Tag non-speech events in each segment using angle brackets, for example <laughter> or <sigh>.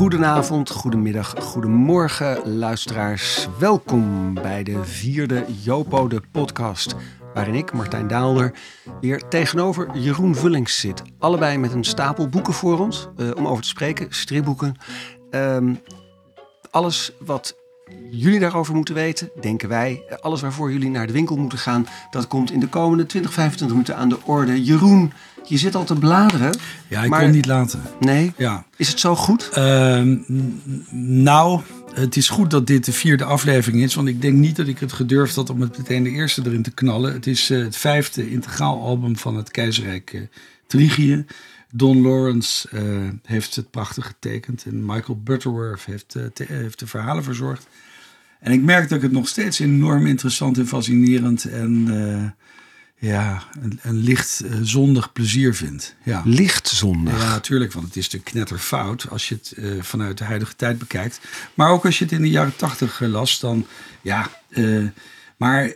Goedenavond, goedemiddag, goedemorgen luisteraars. Welkom bij de vierde Jopo de podcast. Waarin ik, Martijn Daalder, weer tegenover Jeroen Vullings zit. Allebei met een stapel boeken voor ons uh, om over te spreken, stripboeken. Um, alles wat jullie daarover moeten weten, denken wij. Alles waarvoor jullie naar de winkel moeten gaan, dat komt in de komende 20, 25 minuten aan de orde. Jeroen, je zit al te bladeren. Ja, ik maar... kon niet laten. Nee? Ja. Is het zo goed? Uh, nou, het is goed dat dit de vierde aflevering is. Want ik denk niet dat ik het gedurfd had om het meteen de eerste erin te knallen. Het is uh, het vijfde integraal album van het keizerrijk uh, Trigië. Don Lawrence uh, heeft het prachtig getekend. En Michael Butterworth heeft, heeft de verhalen verzorgd. En ik merk dat ik het nog steeds enorm interessant en fascinerend en ja, een, een licht uh, zondig plezier vindt. Ja. Licht zondig? Ja, natuurlijk, want het is de knetterfout als je het uh, vanuit de huidige tijd bekijkt. Maar ook als je het in de jaren tachtig uh, las, dan ja. maar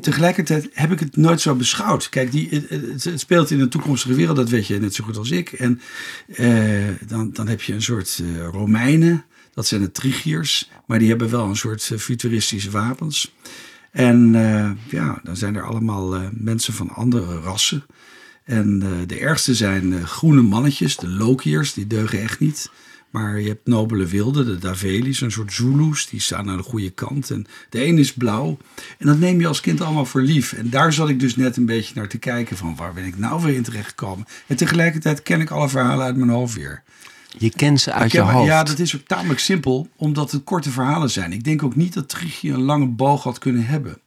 tegelijkertijd heb ik het nooit zo beschouwd. Kijk, die, het, speelt in een toekomstige wereld, dat weet je net zo goed als ik. En dan, dan heb je een soort Romeinen, dat zijn de Trigiërs, maar die hebben wel een soort futuristische wapens. En ja, dan zijn er allemaal mensen van andere rassen. En de ergste zijn groene mannetjes, de Lokiërs, die deugen echt niet. Maar je hebt nobele wilden, de Davelis, een soort Zulus, die staan aan de goede kant. En de een is blauw. En dat neem je als kind allemaal voor lief. En daar zat ik dus net een beetje naar te kijken van waar ben ik nou weer in terecht gekomen. En tegelijkertijd ken ik alle verhalen uit mijn hoofd weer. Je kent ze uit je hoofd. Ja, dat is ook tamelijk simpel, omdat het korte verhalen zijn. Ik denk ook niet dat Trigie een lange boog had kunnen hebben.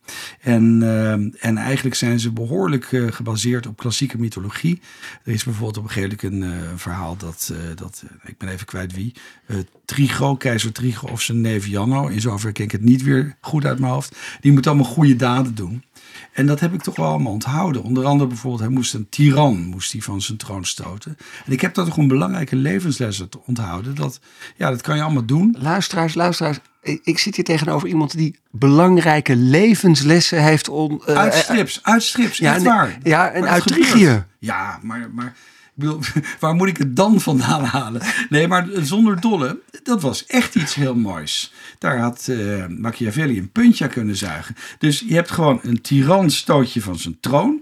En, uh, en eigenlijk zijn ze behoorlijk uh, gebaseerd op klassieke mythologie. Er is bijvoorbeeld op een gegeven moment een uh, verhaal dat, dat ik ben even kwijt wie, Trigo, keizer Trigo of zijn neef Janno, in zover ken ik het niet weer goed uit mijn hoofd, die moet allemaal goede daden doen. En dat heb ik toch wel allemaal onthouden. Onder andere bijvoorbeeld, hij moest een tiran moest hij van zijn troon stoten. En ik heb dat toch een belangrijke levensles onthouden. Dat, ja, dat kan je allemaal doen. Luisteraars, luisteraars. Ik zit hier tegenover iemand die belangrijke levenslessen heeft. On, uh, uit strips, uit strips, ja, echt waar. Ja, en uit Trigië. Ja, maar, maar <laughs> waar moet ik het dan vandaan halen? Nee, maar zonder dolle, dat was echt iets heel moois. Daar had uh, Machiavelli een puntje aan kunnen zuigen. Dus je hebt gewoon een tiran stootje van zijn troon.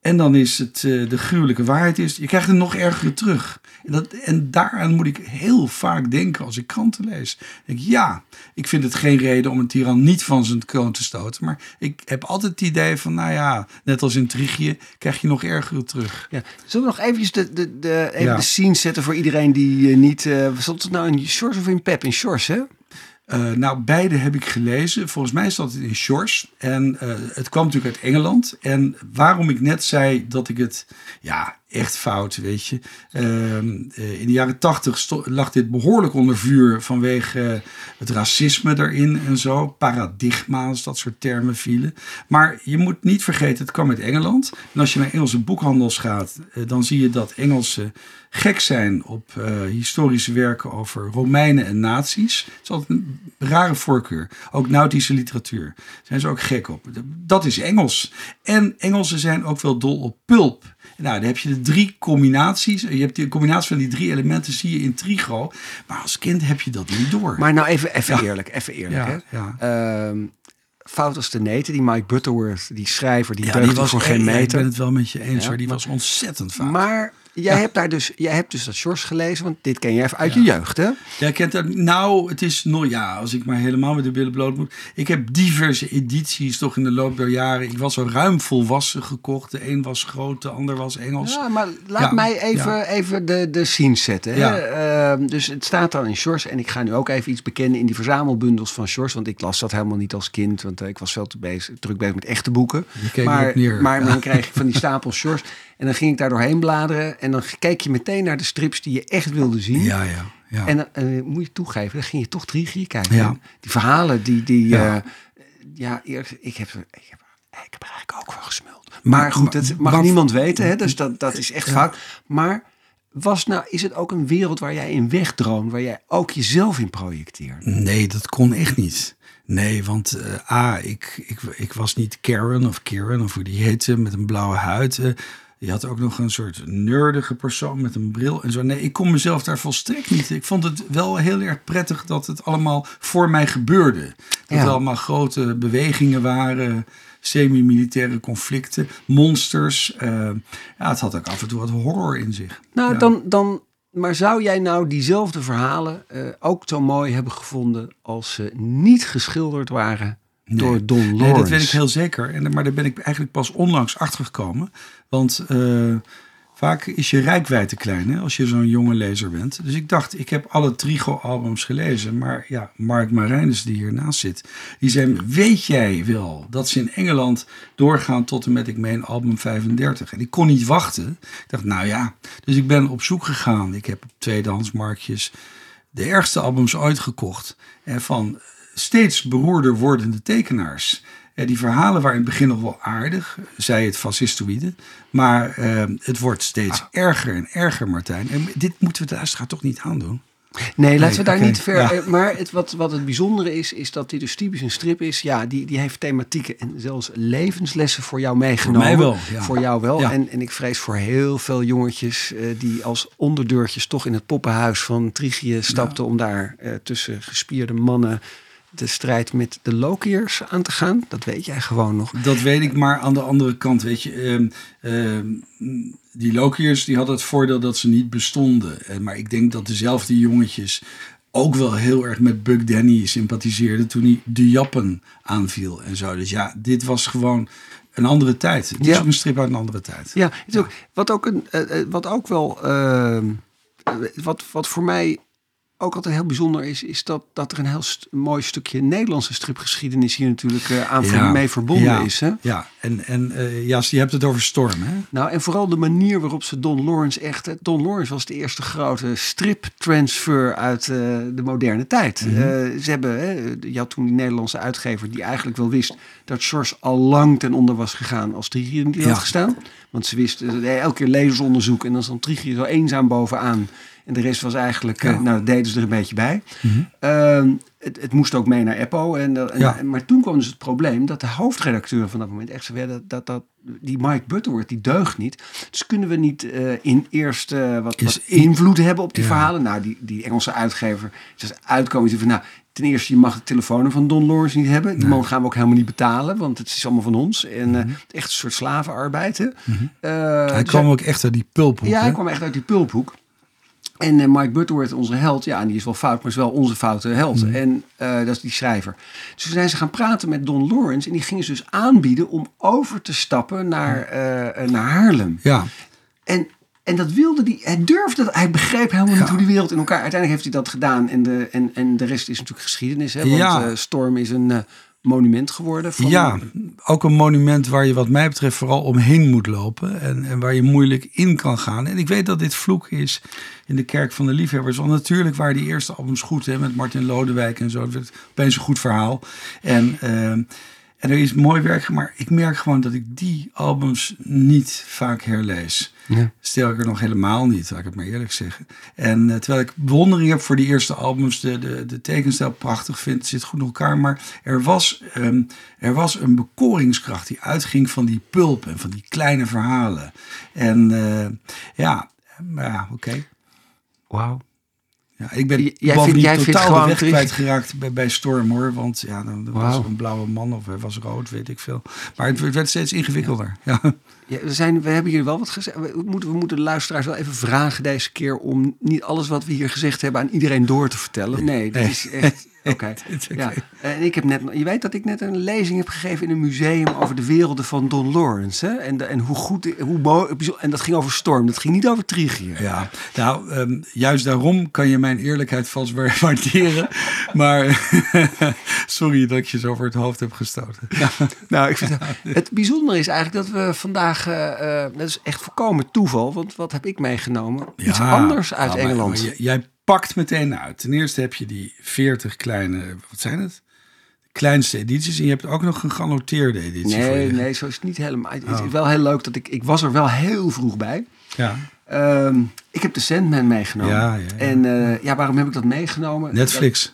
En dan is het uh, de gruwelijke waarheid is, je krijgt het nog erger terug. En, dat, en daaraan moet ik heel vaak denken als ik kranten lees. Ik, ja, ik vind het geen reden om een tiran niet van zijn kroon te stoten. Maar ik heb altijd het idee van, nou ja, net als in Trigië, krijg je nog erger terug. Ja. Zullen we nog eventjes de, de, de, even ja. de scene zetten voor iedereen die uh, niet... Uh, stond het nou in Shores of in Pep? In Shores, hè? Uh, nou, beide heb ik gelezen. Volgens mij staat het in Shores. En uh, het kwam natuurlijk uit Engeland. En waarom ik net zei dat ik het, ja, echt fout, weet je. Uh, in de jaren tachtig lag dit behoorlijk onder vuur vanwege het racisme erin en zo. Paradigma's, dat soort termen vielen. Maar je moet niet vergeten, het kwam uit Engeland. En als je naar Engelse boekhandels gaat, dan zie je dat Engelsen gek zijn op historische werken over Romeinen en nazi's. Het is altijd een rare voorkeur. Ook nautische literatuur. Zijn ze ook gek op. Dat is Engels. En Engelsen zijn ook wel dol op pulp. Nou, dan heb je de drie combinaties. Je hebt de combinatie van die drie elementen, zie je in Trigo. Maar als kind heb je dat niet door. Maar nou even, even eerlijk, even eerlijk. Ja, hè? Um, Fout als de neten, die Mike Butterworth, die schrijver, die ja, die was voor geen meter. ik ben het wel met je eens, hoor. Die was ontzettend fout. Maar Jij hebt daar dus, jij hebt dus dat Shores gelezen, want dit ken jij even uit je jeugd, hè? Ja, kent dat. Nou, het is nog, ja, als ik maar helemaal met de billen bloot moet. Ik heb diverse edities toch in de loop der jaren. Ik was al ruim volwassen gekocht. De een was groot, de ander was Engels. Ja, maar laat mij even, even de, de scene zetten. Hè? Uh, dus het staat dan in Shores. En ik ga nu ook even iets bekennen in die verzamelbundels van Shores. Want ik las dat helemaal niet als kind, want uh, ik was veel te bezig, druk bezig met echte boeken. Maar, maar dan krijg ik van die stapel Shores. En dan ging ik daar doorheen bladeren. En dan keek je meteen naar de strips die je echt wilde zien. Ja, ja. ja. En dan uh, moet je toegeven, dan ging je toch drie kijken. Ja. Die verhalen, die... die ja, uh, ja ik, heb, ik, heb, ik heb er eigenlijk ook wel gesmuld. Maar goed, dat mag niemand weten. Hè? Dus dat, dat is echt fout. Maar was nou, is het ook een wereld waar jij in wegdroom, waar jij ook jezelf in projecteert? Nee, dat kon echt niet. Nee, want uh, A, ik, ik, ik was niet Karen of Karen of hoe die heette met een blauwe huid. Uh, Je had ook nog een soort nerdige persoon met een bril en zo. Nee, ik kon mezelf daar volstrekt niet. Ik vond het wel heel erg prettig dat het allemaal voor mij gebeurde. Dat Ja. er allemaal grote bewegingen waren, semi-militaire conflicten, monsters. eh, ja, het had ook af en toe wat horror in zich. Nou, Ja. dan, dan, maar zou jij nou diezelfde verhalen eh, ook zo mooi hebben gevonden als ze niet geschilderd waren Nee. door Don Lawrence? Nee, dat weet ik heel zeker. En, maar daar ben ik eigenlijk pas onlangs achter gekomen. Want eh, vaak is je rijkwijde klein hè, als je zo'n jonge lezer bent. Dus ik dacht, ik heb alle Trigo-albums gelezen. Maar ja, Mark Marijnus, die hiernaast zit, die zei: Weet jij wel dat ze in Engeland doorgaan tot en met, ik meen, album 35? En ik kon niet wachten. Ik dacht, nou ja. Dus ik ben op zoek gegaan. Ik heb op tweedehandsmarktjes de ergste albums ooit gekocht. En van steeds beroerder wordende tekenaars. Eh, die verhalen waren in het begin nog wel aardig, zei het fascistoïde. Maar eh, het wordt steeds erger en erger, Martijn. En dit moeten we de luisteraar toch niet aandoen? Nee, laten we daar niet ver. ja. eh, Maar het, wat, wat het bijzondere is, is dat dit dus typisch een strip is. Ja, die, die heeft thematieken en zelfs levenslessen voor jou meegenomen. mij wel, ja. Voor jou wel. Ja. En, en ik vrees voor heel veel jongetjes die als onderdeurtjes toch in het poppenhuis van Trigië stapten om daar tussen gespierde mannen de strijd met de Lokiërs aan te gaan. Dat weet jij gewoon nog. Dat weet ik, maar aan de andere kant, weet je, ehm, ehm, die Lokiërs die hadden het voordeel dat ze niet bestonden. Eh, maar ik denk dat dezelfde jongetjes ook wel heel erg met Buck Danny sympathiseerden toen hij de Jappen aanviel en zo. Dus ja, dit was gewoon een andere tijd. Het is Ja. een strip uit een andere tijd. Ja, het is ook, wat, ook een, eh, eh, wat ook wel, eh, wat, wat voor mij ook altijd heel bijzonder is, is dat, dat er een heel st- mooi stukje Nederlandse stripgeschiedenis hier natuurlijk eh, aan Ja. mee verbonden Ja. is. Hè? Ja, en, en eh Jas, je hebt het over Storm, hè? Nou, en vooral de manier waarop ze Don Lawrence echt... Don Lawrence was de eerste grote striptransfer uit eh, de moderne tijd. Mhm. Ze hebben, hè, je had toen die Nederlandse uitgever die eigenlijk wel wist... dat George al lang ten onder was gegaan als Trigier niet Ja. had gestaan. Want ze wist, eh, elke keer lezersonderzoek en dan stond Trigier zo eenzaam bovenaan... En de rest was eigenlijk, eh, Ja. nou, dat deden ze er een beetje bij. Mhm. Ehm, het, het moest ook mee naar Eppo. En, Ja. Maar toen kwam dus het probleem dat de hoofdredacteur van dat moment echt zei dat, dat, dat die Mike Butterworth, die deugt niet. Dus kunnen we niet eh, in eerst eh, wat, wat in- invloed hebben op die Ja. verhalen? Nou, die, die Engelse uitgever is uitkomen. Die zei van, nou, ten eerste, je mag de telefoon van Don Lawrence niet hebben. Die man gaan we ook helemaal niet betalen, want het is allemaal van ons. En eh, echt een soort slavenarbeid. Mhm. Hij dus kwam ook echt uit die pulphoek, ja, hè? hij kwam echt uit die pulphoek. En eh, Mike Butterworth, onze held, ja, en die is wel fout, maar is wel onze foute held. Mhm. En eh, dat is die schrijver. Dus toen zijn ze gaan praten met Don Lawrence en die gingen ze dus aanbieden om over te stappen naar, eh, naar Haarlem. Ja, En, en dat wilde hij, hij durfde dat, hij begreep helemaal niet hoe die wereld in elkaar. Uiteindelijk heeft hij dat gedaan en de, en, en de rest is natuurlijk geschiedenis. Hè? Want Ja. Storm is een monument geworden. Van, ja, ook een monument waar je wat mij betreft vooral omheen moet lopen. En, en waar je moeilijk in kan gaan. En ik weet dat dit vloek is in de kerk van de liefhebbers. Want natuurlijk waren die eerste albums goed. Hè, met Martin Lodewijk en zo. Het werd opeens een goed verhaal. En, ehm, en er is mooi werk gemaakt. Ik merk gewoon dat ik die albums niet vaak herlees. Ja. Sterker nog helemaal niet, laat ik het maar eerlijk zeggen. En eh, terwijl ik bewondering heb voor die eerste albums, de, de, de tekenstijl prachtig vind, zit goed in elkaar. Maar er was, ehm, er was een bekoringskracht die uitging van die pulp en van die kleine verhalen. En eh, ja, maar ja, oké. Wauw. Ja, ik ben jij vindt- jij vindt totaal gewoon de weg terug- kwijtgeraakt bij, bij Storm hoor. Want ja, dan, dan was er een blauwe man of hij was rood, weet ik veel. Maar het, het werd steeds ingewikkelder. Ja. Ja, we, zijn, we hebben hier wel wat gezegd. We moeten, we moeten de luisteraars wel even vragen deze keer om niet alles wat we hier gezegd hebben aan iedereen door te vertellen. Nee, dat Nee. is echt. Oké. <laughs> oké. Ja. En ik heb net, je weet dat ik net een lezing heb gegeven in een museum over de werelden van Don Lawrence. Hè? En, de- en hoe goed, hoe mooi, en dat ging over Storm, dat ging niet over Trigier. Ja, nou, ehm, juist daarom kan je mijn eerlijkheid vast wa- <laughs> waarderen. maar <laughs> sorry dat ik je zo over het hoofd heb gestoten. Nou, ik vind het, bijzondere is eigenlijk dat we vandaag, eh, eh, dat is echt volkomen toeval, want wat heb ik meegenomen? Iets Ja, anders uit nou, maar- Engeland. maar jij pakt meteen uit. Ten eerste heb je die 40 kleine, wat zijn het? Kleinste edities. En je hebt ook nog een genoteerde editie voor Nee, je. nee, zo is het niet helemaal. Het is Oh. wel heel leuk dat ik... Ik was er wel heel vroeg bij. Ja, Ehm, ik heb de Sandman meegenomen. Ja, ja, ja. En eh, ja, waarom heb ik dat meegenomen? Netflix.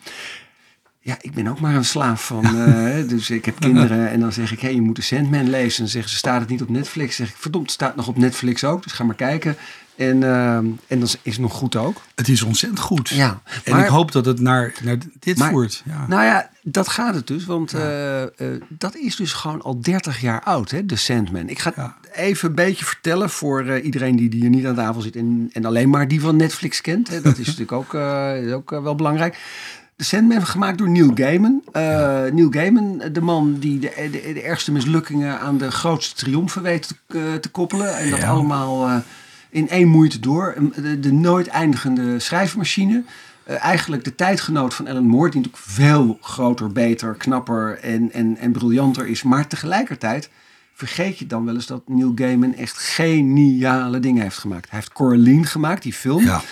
Ja, ik ben ook maar een slaaf van. <laughs> eh, dus ik heb kinderen en dan zeg ik: hé, hey, je moet de Sandman lezen. En dan zeggen ze: staat het niet op Netflix? zeg ik: verdomd, het staat nog op Netflix ook. Dus ga maar kijken. En, eh, en dan is nog goed ook. Het is ontzettend goed. Ja, En ik hoop dat het naar, naar dit Maar- voert. Ja. Nou ja, dat gaat het dus. Want eh, eh, dat is dus gewoon al 30 jaar oud, hè, de Sandman. Ik ga Ja. even een beetje vertellen voor eh, iedereen die, die hier niet aan tafel zit. En, en alleen maar die van Netflix kent. Hè. Dat is <laughs> natuurlijk ook, is ook wel belangrijk. De Sandman gemaakt door Neil Gaiman. Eh, Neil Gaiman, de man die de, de, de ergste mislukkingen aan de grootste triomfen weet te, te koppelen. En dat Ja. allemaal in één moeite door. De, nooit eindigende schrijfmachine. Eh, eigenlijk de tijdgenoot van Alan Moore, die natuurlijk veel groter, beter, knapper en, en, en briljanter is. Maar tegelijkertijd vergeet je dan wel eens dat Neil Gaiman echt geniale dingen heeft gemaakt. Hij heeft Coraline gemaakt, die film. Ja.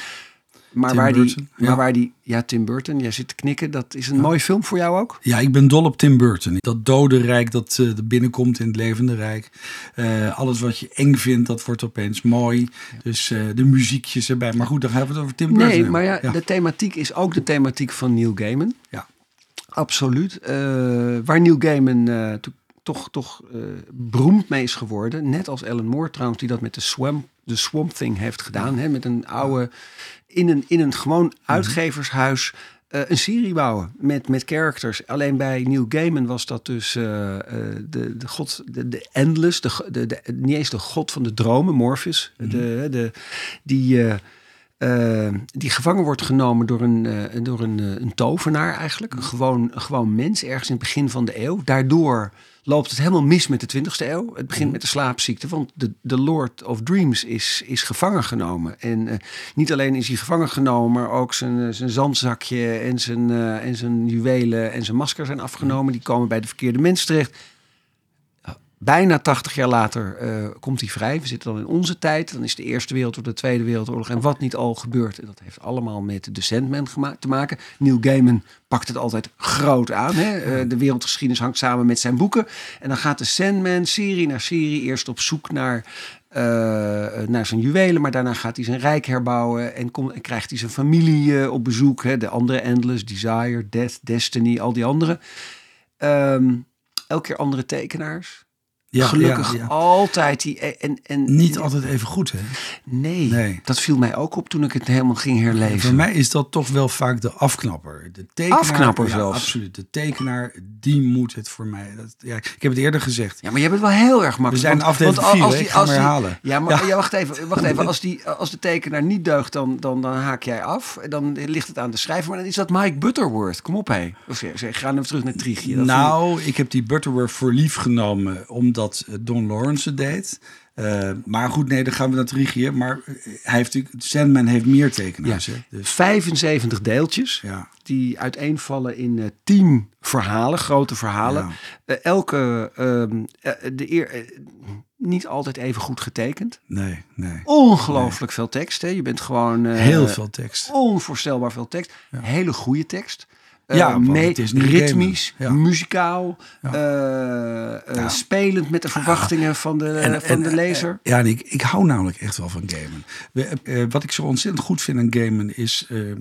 Maar, Tim waar die, ja. maar waar die, ja, Tim Burton, jij zit te knikken. Dat is een mooie film voor jou ook? Ja, ik ben dol op Tim Burton. Dat dode rijk dat er binnenkomt in het levende rijk. Eh, alles wat je eng vindt, dat wordt opeens mooi. Dus eh, de muziekjes erbij. Maar goed, dan hebben we het over Tim Burton. Nee, maar ja, de thematiek is ook de thematiek van Neil Gaiman. Ja. Absoluut. Waar Neil Gaiman to- toch, toch beroemd mee is geworden. Net als Alan Moore trouwens, die dat met de Swamp, de Swamp Thing heeft gedaan. Hè, met een oude, in een, in een gewoon uitgevershuis eh, een serie bouwen met, met characters. Alleen bij Neil Gaiman was dat dus eh, eh, de, de god, de, de Endless, de, de, de, niet eens de god van de dromen, Morpheus. De, de, die... die gevangen wordt genomen door een, eh, door een, een tovenaar eigenlijk. Een gewoon, een gewoon mens ergens in het begin van de eeuw. Daardoor loopt het helemaal mis met de 20e eeuw. Het begint met de slaapziekte, want de, de Lord of Dreams is, is gevangen genomen. En eh, niet alleen is hij gevangen genomen, maar ook zijn, eh, zijn zandzakje en zijn, eh, en zijn juwelen en zijn masker zijn afgenomen. Die komen bij de verkeerde mensen terecht. Bijna 80 jaar later eh, komt hij vrij. We zitten dan in onze tijd. Dan is de Eerste Wereldoorlog, de Tweede Wereldoorlog en wat niet al gebeurt. En dat heeft allemaal met The Sandman te maken. Neil Gaiman pakt het altijd groot aan. Hè? Eh, de wereldgeschiedenis hangt samen met zijn boeken. En dan gaat de Sandman serie na serie eerst op zoek naar, eh, naar zijn juwelen. Maar daarna gaat hij zijn rijk herbouwen. En, krijgt hij zijn familie op bezoek. Hè? De andere Endless, Desire, Death, Destiny, al die andere. Ehm, elke keer andere tekenaars. Ja, Gelukkig ja, ja. altijd die. En, en, Niet altijd even goed, hè? Nee, Nee. dat viel mij ook op toen ik het helemaal ging herlezen. Voor mij is dat toch wel vaak de afknapper. De tekenaar, Afknapper zelfs. Absoluut. De tekenaar, die moet het voor mij. Dat, ja, ik heb het eerder gezegd. Ja, maar jij bent wel heel erg makkelijk. We zijn want- aflevering want vier, als die- Ik als die- herhalen. Ja, maar Ja. wacht even. Wacht even. <laughs> Als, die, als de tekenaar niet deugt, dan, dan, dan haak jij af. Dan ligt het aan de schrijver. Maar dan is dat Mike Butterworth. Kom op, hé. Of zeg, ga even terug naar Trigie. Nou, ik heb die Butterworth voor lief genomen omdat eh, Don Lawrence het deed. Eh, maar goed, nee, dan gaan we naar Trigie. Maar eh, hij heeft Sandman heeft meer tekenaars. Ja. Hè? Dus 75 deeltjes. ja. Die uiteenvallen in eh, 10 verhalen, grote verhalen. Ja. Elke, ehm, eh, de eer, niet altijd even goed getekend. Nee, nee. Ongelooflijk veel tekst. Hè? Je bent gewoon... Heel veel tekst. Onvoorstelbaar veel tekst. Hele goede tekst. Eh, Ja, mee- het is ritmisch. Ja. muzikaal, eh, eh, spelend met de verwachtingen van de, En- van en- de lezer. Ja, en ik, ik hou namelijk echt wel van gamen. We, eh, wat ik zo ontzettend goed vind aan gamen is eh, eh,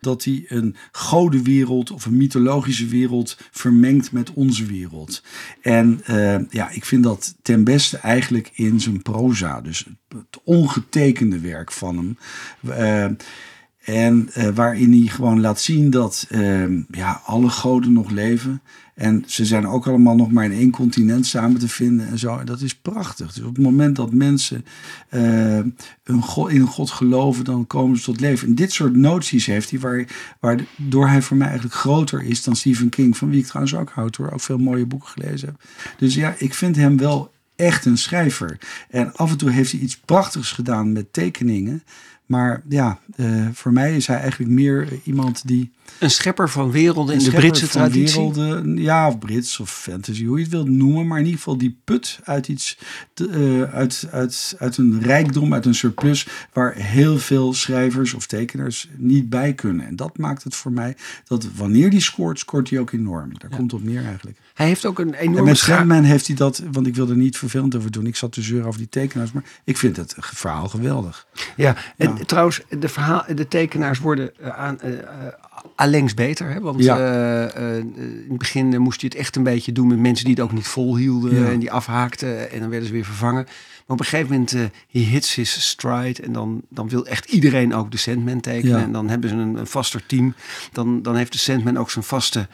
dat hij een godenwereld of een mythologische wereld vermengt met onze wereld. En eh, ja, ik vind dat ten beste eigenlijk in zijn proza, dus het, het ongetekende werk van hem. En eh, waarin hij gewoon laat zien dat eh, ja, alle goden nog leven. En ze zijn ook allemaal nog maar in één continent samen te vinden en zo. En dat is prachtig. Dus op het moment dat mensen eh, een god, in een god geloven, dan komen ze tot leven. En dit soort noties heeft hij, waar, waardoor hij voor mij eigenlijk groter is dan Stephen King. Van wie ik trouwens ook houd hoor. Ook veel mooie boeken gelezen heb. Dus ja, ik vind hem wel echt een schrijver. En af en toe heeft hij iets prachtigs gedaan met tekeningen. Maar ja, eh, voor mij is hij eigenlijk meer iemand die Een schepper van werelden in de Britse traditie. werelden, ja, of Brits of fantasy, hoe je het wilt noemen. Maar in ieder geval die put uit iets, te- eh, uit, uit, uit een rijkdom, uit een surplus, waar heel veel schrijvers of tekenaars niet bij kunnen. En dat maakt het voor mij dat wanneer die scoort, scoort hij ook enorm. Daar komt het op neer eigenlijk. Hij heeft ook een En enorme met scha- Sandman heeft hij dat, want ik wil er niet vervelend over doen. Ik zat te zeuren over die tekenaars, maar ik vind het verhaal geweldig. Ja, en trouwens, de, verhaal, de tekenaars worden uh, aan, uh, allengs beter. Hè? Want Ja. eh, eh, in het begin eh, moest je het echt een beetje doen met mensen die het ook niet volhielden Ja. en die afhaakten en dan werden ze weer vervangen. Maar op een gegeven moment, eh he hits his stride en dan, dan wil echt iedereen ook de Sandman tekenen. Ja. En dan hebben ze een, een vaster team. Dan, dan heeft de Sandman ook zijn vaste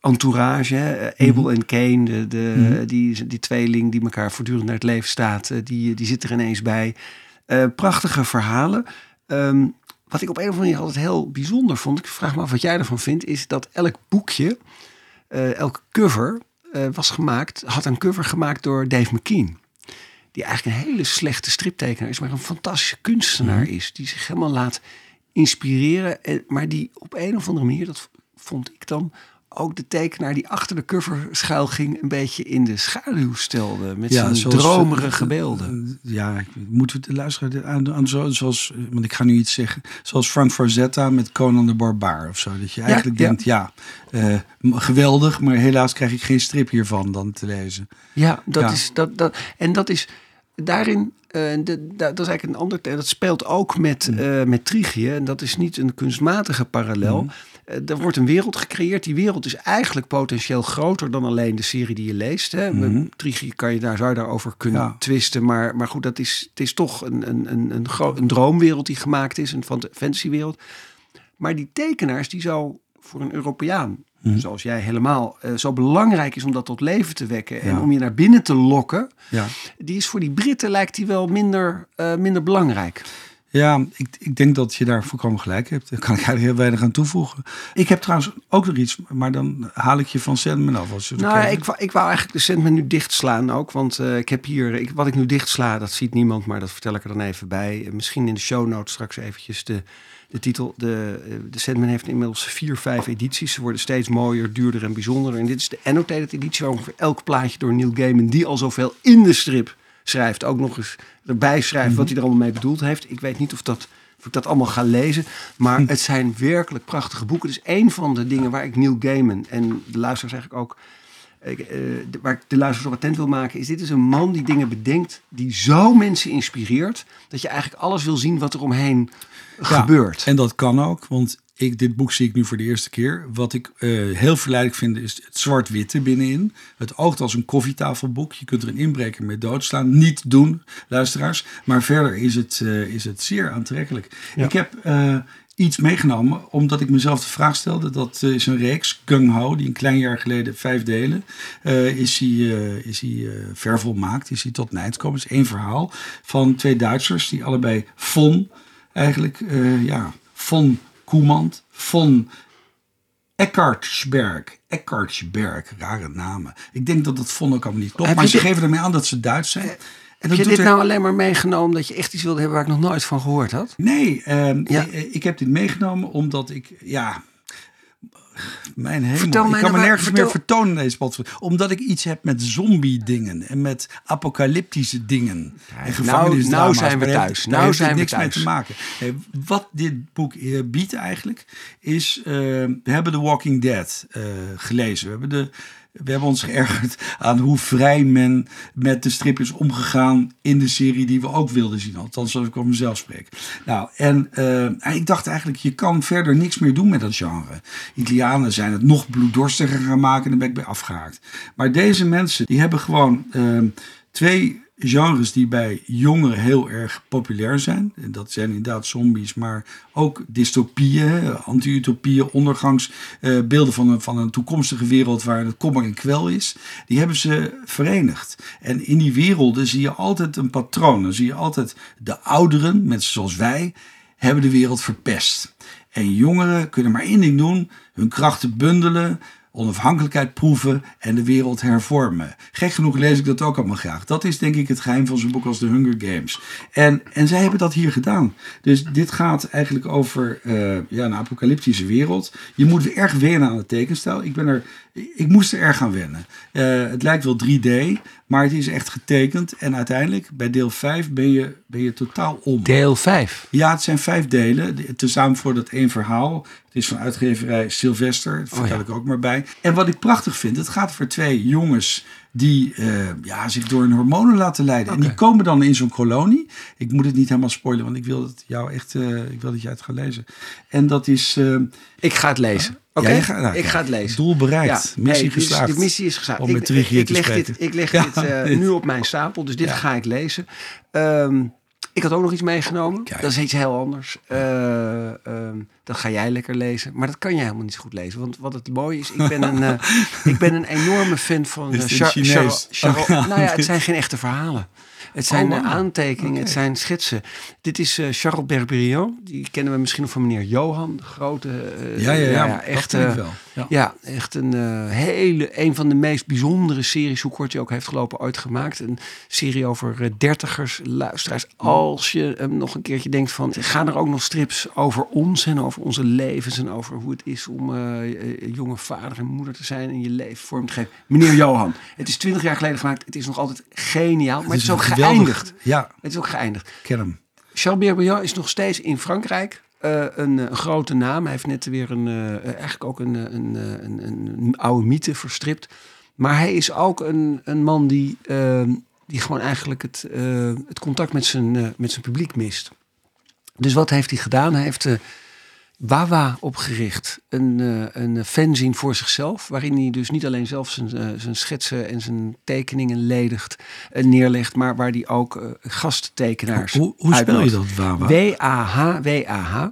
entourage. Hè? Eh, Abel en Kane, de, de, Mhm. die, die tweeling die elkaar voortdurend naar het leven staat, eh, die, die zit er ineens bij. Eh, prachtige verhalen. Ehm, wat ik op een of andere manier altijd heel bijzonder vond, ik vraag me af wat jij ervan vindt, is dat elk boekje, eh elke cover, eh, was gemaakt, had een cover gemaakt door Dave McKean. Die eigenlijk een hele slechte striptekenaar is, maar een fantastische kunstenaar is. Die zich helemaal laat inspireren. En, maar die op een of andere manier, dat vond ik dan, ook de tekenaar die achter de cover schuil ging, een beetje in de schaduw stelde. Met zijn dromerige eh, beelden. eh, Ja, moeten we luisteren aan, aan zo, zoals, eh, want ik ga nu iets zeggen, zoals Frank Frazetta met Conan de Barbaar of zo. Dat je eigenlijk ja. denkt, ja, eh, geweldig, maar helaas krijg ik geen strip hiervan dan te lezen. Ja, dat is dat, dat. En dat is daarin. eh, de, da- dat is eigenlijk een ander. Dat speelt ook met, Mm. eh met Trigie. En dat is niet een kunstmatige parallel. Mm. Eh, er wordt een wereld gecreëerd. Die wereld is eigenlijk potentieel groter dan alleen de serie die je leest. Hè. Trigie kan je daar, zou je daarover kunnen Ja. twisten. Maar, maar goed, dat is, het is toch een, een, een, een, droomwereld die gemaakt is. Een fant- fantasywereld. Maar die tekenaars, die zou voor een Europeaan, Mhm. zoals jij helemaal, eh, zo belangrijk is om dat tot leven te wekken. En om je naar binnen te lokken. Ja, Die is voor die Britten lijkt die wel minder, eh, minder belangrijk. Ja ik, ik denk dat je daar volkomen gelijk hebt. Daar kan ik eigenlijk heel weinig aan toevoegen. Ik heb trouwens ook nog iets, maar dan haal ik je van Sandman af. Als je Nou, ik, wou- ik wou eigenlijk de Sandman nu dichtslaan ook. Want eh, ik heb hier, ik, wat ik nu dichtsla, dat ziet niemand, maar dat vertel ik er dan even bij. Eh, misschien in de show notes straks eventjes de, de titel. De, eh, de Sandman heeft inmiddels vier, vijf edities. Ze worden steeds mooier, duurder en bijzonderder. En dit is de annotated editie, waar ongeveer elk plaatje door Neil Gaiman, die al zoveel in de strip schrijft, ook nog eens erbij schrijft wat hij er allemaal mee bedoeld heeft. Ik weet niet of dat... Of ik dat allemaal ga lezen. Maar het zijn werkelijk prachtige boeken. Dus een van de dingen waar ik Neil Gaiman en de luisteraars eigenlijk ook ik, eh, de- waar ik de luisteraars op attent wil maken, is dit is een man die dingen bedenkt, die zo mensen inspireert, dat je eigenlijk alles wil zien wat er omheen gebeurt. En dat kan ook, want ik, dit boek zie ik nu voor de eerste keer. Wat ik eh, heel verleidelijk vind is het zwart-witte binnenin. Het oogt als een koffietafelboek. Je kunt er een inbreker mee doodslaan. Niet doen, luisteraars. Maar verder is het, eh, is het zeer aantrekkelijk. Ja. Ik heb eh, iets meegenomen omdat ik mezelf de vraag stelde. Dat is een reeks, Gung Ho, die een klein jaar geleden vijf delen is hij, is hij vervolmaakt. Is hij tot gekomen. Het is één verhaal van twee Duitsers die allebei von eigenlijk, ja, von Koemand, von Eckartsberg. Eckartsberg, rare namen. Ik denk dat dat von ook allemaal niet klopt. Heb Maar ze dit- geven ermee aan dat ze Duits zijn. En Heb je dit er- nou alleen maar meegenomen dat je echt iets wilde hebben waar ik nog nooit van gehoord had? Nee, ehm, Ja. ik, ik heb dit meegenomen omdat ik, ja, mijn hemel, Vertel ik mij kan me nou nergens vertel- meer vertonen in deze podcast. Omdat ik iets heb met zombie dingen en met apocalyptische dingen. en gevangenisdrama's, nou zijn we thuis. daar Nou heeft zijn we niks mee thuis. te maken. Nee, wat dit boek eh, biedt eigenlijk, is, eh, we hebben The Walking Dead eh, gelezen. We hebben de... We hebben ons geërgerd aan hoe vrij men met de strip is omgegaan in de serie die we ook wilden zien. Althans, als ik over mezelf spreek. Nou, en eh, ik dacht eigenlijk, je kan verder niks meer doen met dat genre. Italianen zijn het nog bloeddorstiger gaan maken en daar ben ik bij afgehaakt. Maar deze mensen, die hebben gewoon eh, twee genres die bij jongeren heel erg populair zijn. En dat zijn inderdaad zombies, maar ook dystopieën, anti-utopieën, ondergangsbeelden van, een, van een toekomstige wereld waar het kommer en kwel is. Die hebben ze verenigd. En in die werelden zie je altijd een patroon. Dan zie je altijd de ouderen, mensen zoals wij, hebben de wereld verpest. En jongeren kunnen maar één ding doen: hun krachten bundelen, onafhankelijkheid proeven en de wereld hervormen. Gek genoeg lees ik dat ook allemaal graag. Dat is denk ik het geheim van zo'n boek als The Hunger Games. En, en zij hebben dat hier gedaan. Dus dit gaat eigenlijk over eh, ja, een apocalyptische wereld. Je moet erg wennen aan het tekenstijl. Ik, ben er, ik moest er erg aan wennen. Eh, het lijkt wel 3D, maar het is echt getekend. En uiteindelijk, bij deel 5, ben je, ben je totaal om. Deel 5. Ja, het zijn vijf delen. De- Tezamen voor dat één verhaal. Het is van uitgeverij Sylvester. Dat vertel Oh ja. ik ook maar bij. En wat ik prachtig vind, het gaat voor twee jongens die eh, ja, zich door hun hormonen laten leiden. En die komen dan in zo'n kolonie. Ik moet het niet helemaal spoilen, want ik wil dat jou echt, eh, ik wil dat jij het gaat lezen. En dat is. eh, Ik ga het lezen. Oké, ja, gaat- nou, ik ga het lezen. Doel bereikt. Ja, missie dus geslaagd. De missie is geslaagd. Om Ik, met ik, te leg dit, ik leg Ja, dit <laughs> dit- nu op mijn stapel, dus dit ga ik lezen. Ehm, ik had ook nog iets meegenomen. Kijk. Dat is iets heel anders. Eh, dat ga jij lekker lezen. Maar dat kan jij helemaal niet zo goed lezen. Want wat het mooie is, ik ben een, eh, ik ben een enorme fan van... In Char- Chinees? Char- Char- Oh, ja. nou ja, het zijn geen echte verhalen. Het zijn Oh, eh, wauw. aantekeningen, het zijn schetsen. Dit is eh, Charles Berberian. Die kennen we misschien nog van meneer Johan. Grote, ja, ja, ja, echt, wel. Ja. ja, echt een hele, een van de meest bijzondere series, hoe kort je ook heeft gelopen, ooit gemaakt. Een serie over dertigers, luisteraars. Als je hem nog een keertje denkt van, gaan er ook nog strips over ons en over onze levens en over hoe het is om eh, eh, jonge vader en moeder te zijn en je leven vorm te geven. Meneer Johan, het is twintig jaar geleden gemaakt. Het is nog altijd geniaal, maar het is, ook geweldig- geëindigd. Ja, Het is ook geëindigd. ken hem. Charles is nog steeds in Frankrijk eh, een, eh, een grote naam. Hij heeft net weer een, eh, eh, eigenlijk ook een, eh, een, eh, een, oude mythe verstript. Maar hij is ook een, een man die, eh, die gewoon eigenlijk het, eh, het contact met zijn, eh, met zijn publiek mist. Dus wat heeft hij gedaan? Hij heeft eh, Wawa opgericht. Een, eh, een fanzine voor zichzelf. Waarin hij dus niet alleen zelf zijn, eh, zijn schetsen en zijn tekeningen ledigt en neerlegt. Maar waar hij ook eh, gasttekenaars Hoe, hoe speel je dat, Wawa? W-A-H, W-A-H.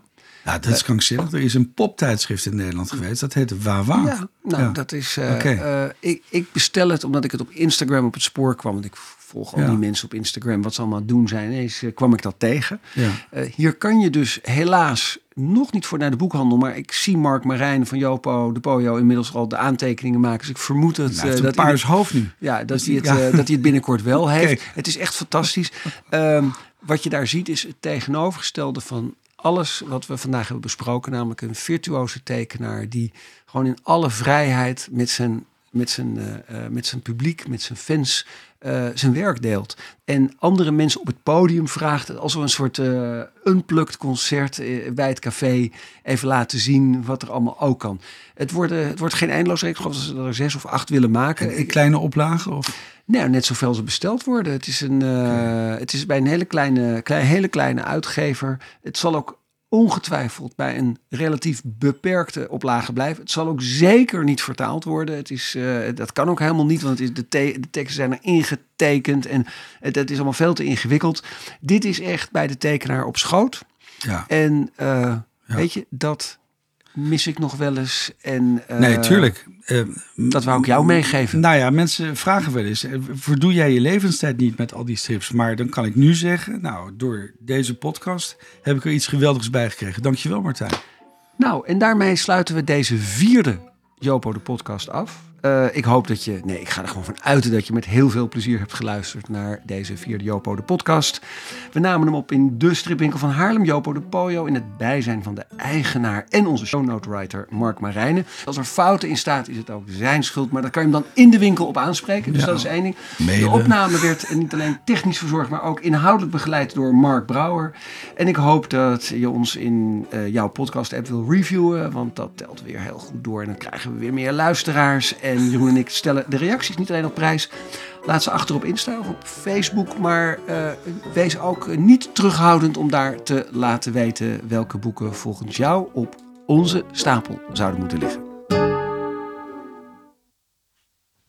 Ja, dat is krankzinnig. Er is een poptijdschrift in Nederland geweest. Dat heet Wawa. Ja, nou, Ja. dat is. eh, ik, ik bestel het omdat ik het op Instagram op het spoor kwam. Want ik volg al Ja. die mensen op Instagram, wat ze allemaal doen zijn. Ineens kwam ik dat tegen. Ja. Hier kan je dus helaas nog niet voor naar de boekhandel. Maar ik zie Mark Marijn van Jopo de Pojo inmiddels al de aantekeningen maken. Dus ik vermoed Hij heeft eh, dat paars hoofd nu. Ja, dat, Dus hij het, ja. eh, dat hij het binnenkort wel <laughs> heeft. Het is echt fantastisch. Ehm, wat je daar ziet is het tegenovergestelde van alles wat we vandaag hebben besproken. Namelijk een virtuoze tekenaar die gewoon in alle vrijheid met zijn, met zijn, eh, eh, met zijn publiek, met zijn fans, eh, zijn werk deelt. En andere mensen op het podium vraagt, als we een soort eh unplugged concert bij het café even laten zien wat er allemaal ook kan. Het wordt, eh, het wordt geen eindeloos reeks, ik geloof dat ze er zes of acht willen maken. In kleine oplagen? Of? Nou, net zoveel ze besteld worden. Het is, een, het is bij een hele kleine, klein, hele kleine uitgever. Het zal ook ongetwijfeld bij een relatief beperkte oplage blijven. Het zal ook zeker niet vertaald worden. Het is, eh, dat kan ook helemaal niet, want het is de, te- de teksten zijn er ingetekend en het, het is allemaal veel te ingewikkeld. Dit is echt bij de tekenaar op schoot. Ja. En eh, weet je, dat mis ik nog wel eens. En, eh, Nee, tuurlijk. Eh, Dat wou ik jou meegeven. Nou ja, mensen vragen wel eens, eh, verdoe jij je levenstijd niet met al die strips? Maar dan kan ik nu zeggen, nou, door deze podcast heb ik er iets geweldigs bij gekregen. Dankjewel Martijn. Nou, en daarmee sluiten we deze vierde Jopo de podcast af. Eh, ik hoop dat je, nee, ik ga er gewoon van uit dat je met heel veel plezier hebt geluisterd naar deze vierde Jopo de podcast. We namen hem op in de stripwinkel van Haarlem, Jopo de Pojo, in het bijzijn van de eigenaar en onze shownote writer Mark Marijnen. Als er fouten in staat, is het ook zijn schuld, maar dat kan je hem dan in de winkel op aanspreken. Dus Ja. dat is één ding. De opname werd niet alleen technisch verzorgd, maar ook inhoudelijk begeleid door Mark Brouwer. En ik hoop dat je ons in eh, jouw podcast-app wil reviewen, want dat telt weer heel goed door. En dan krijgen we weer meer luisteraars. En Jeroen en ik stellen de reacties niet alleen op prijs. Laat ze achter op Insta of op Facebook. Maar eh, wees ook niet terughoudend om daar te laten weten welke boeken volgens jou op onze stapel zouden moeten liggen.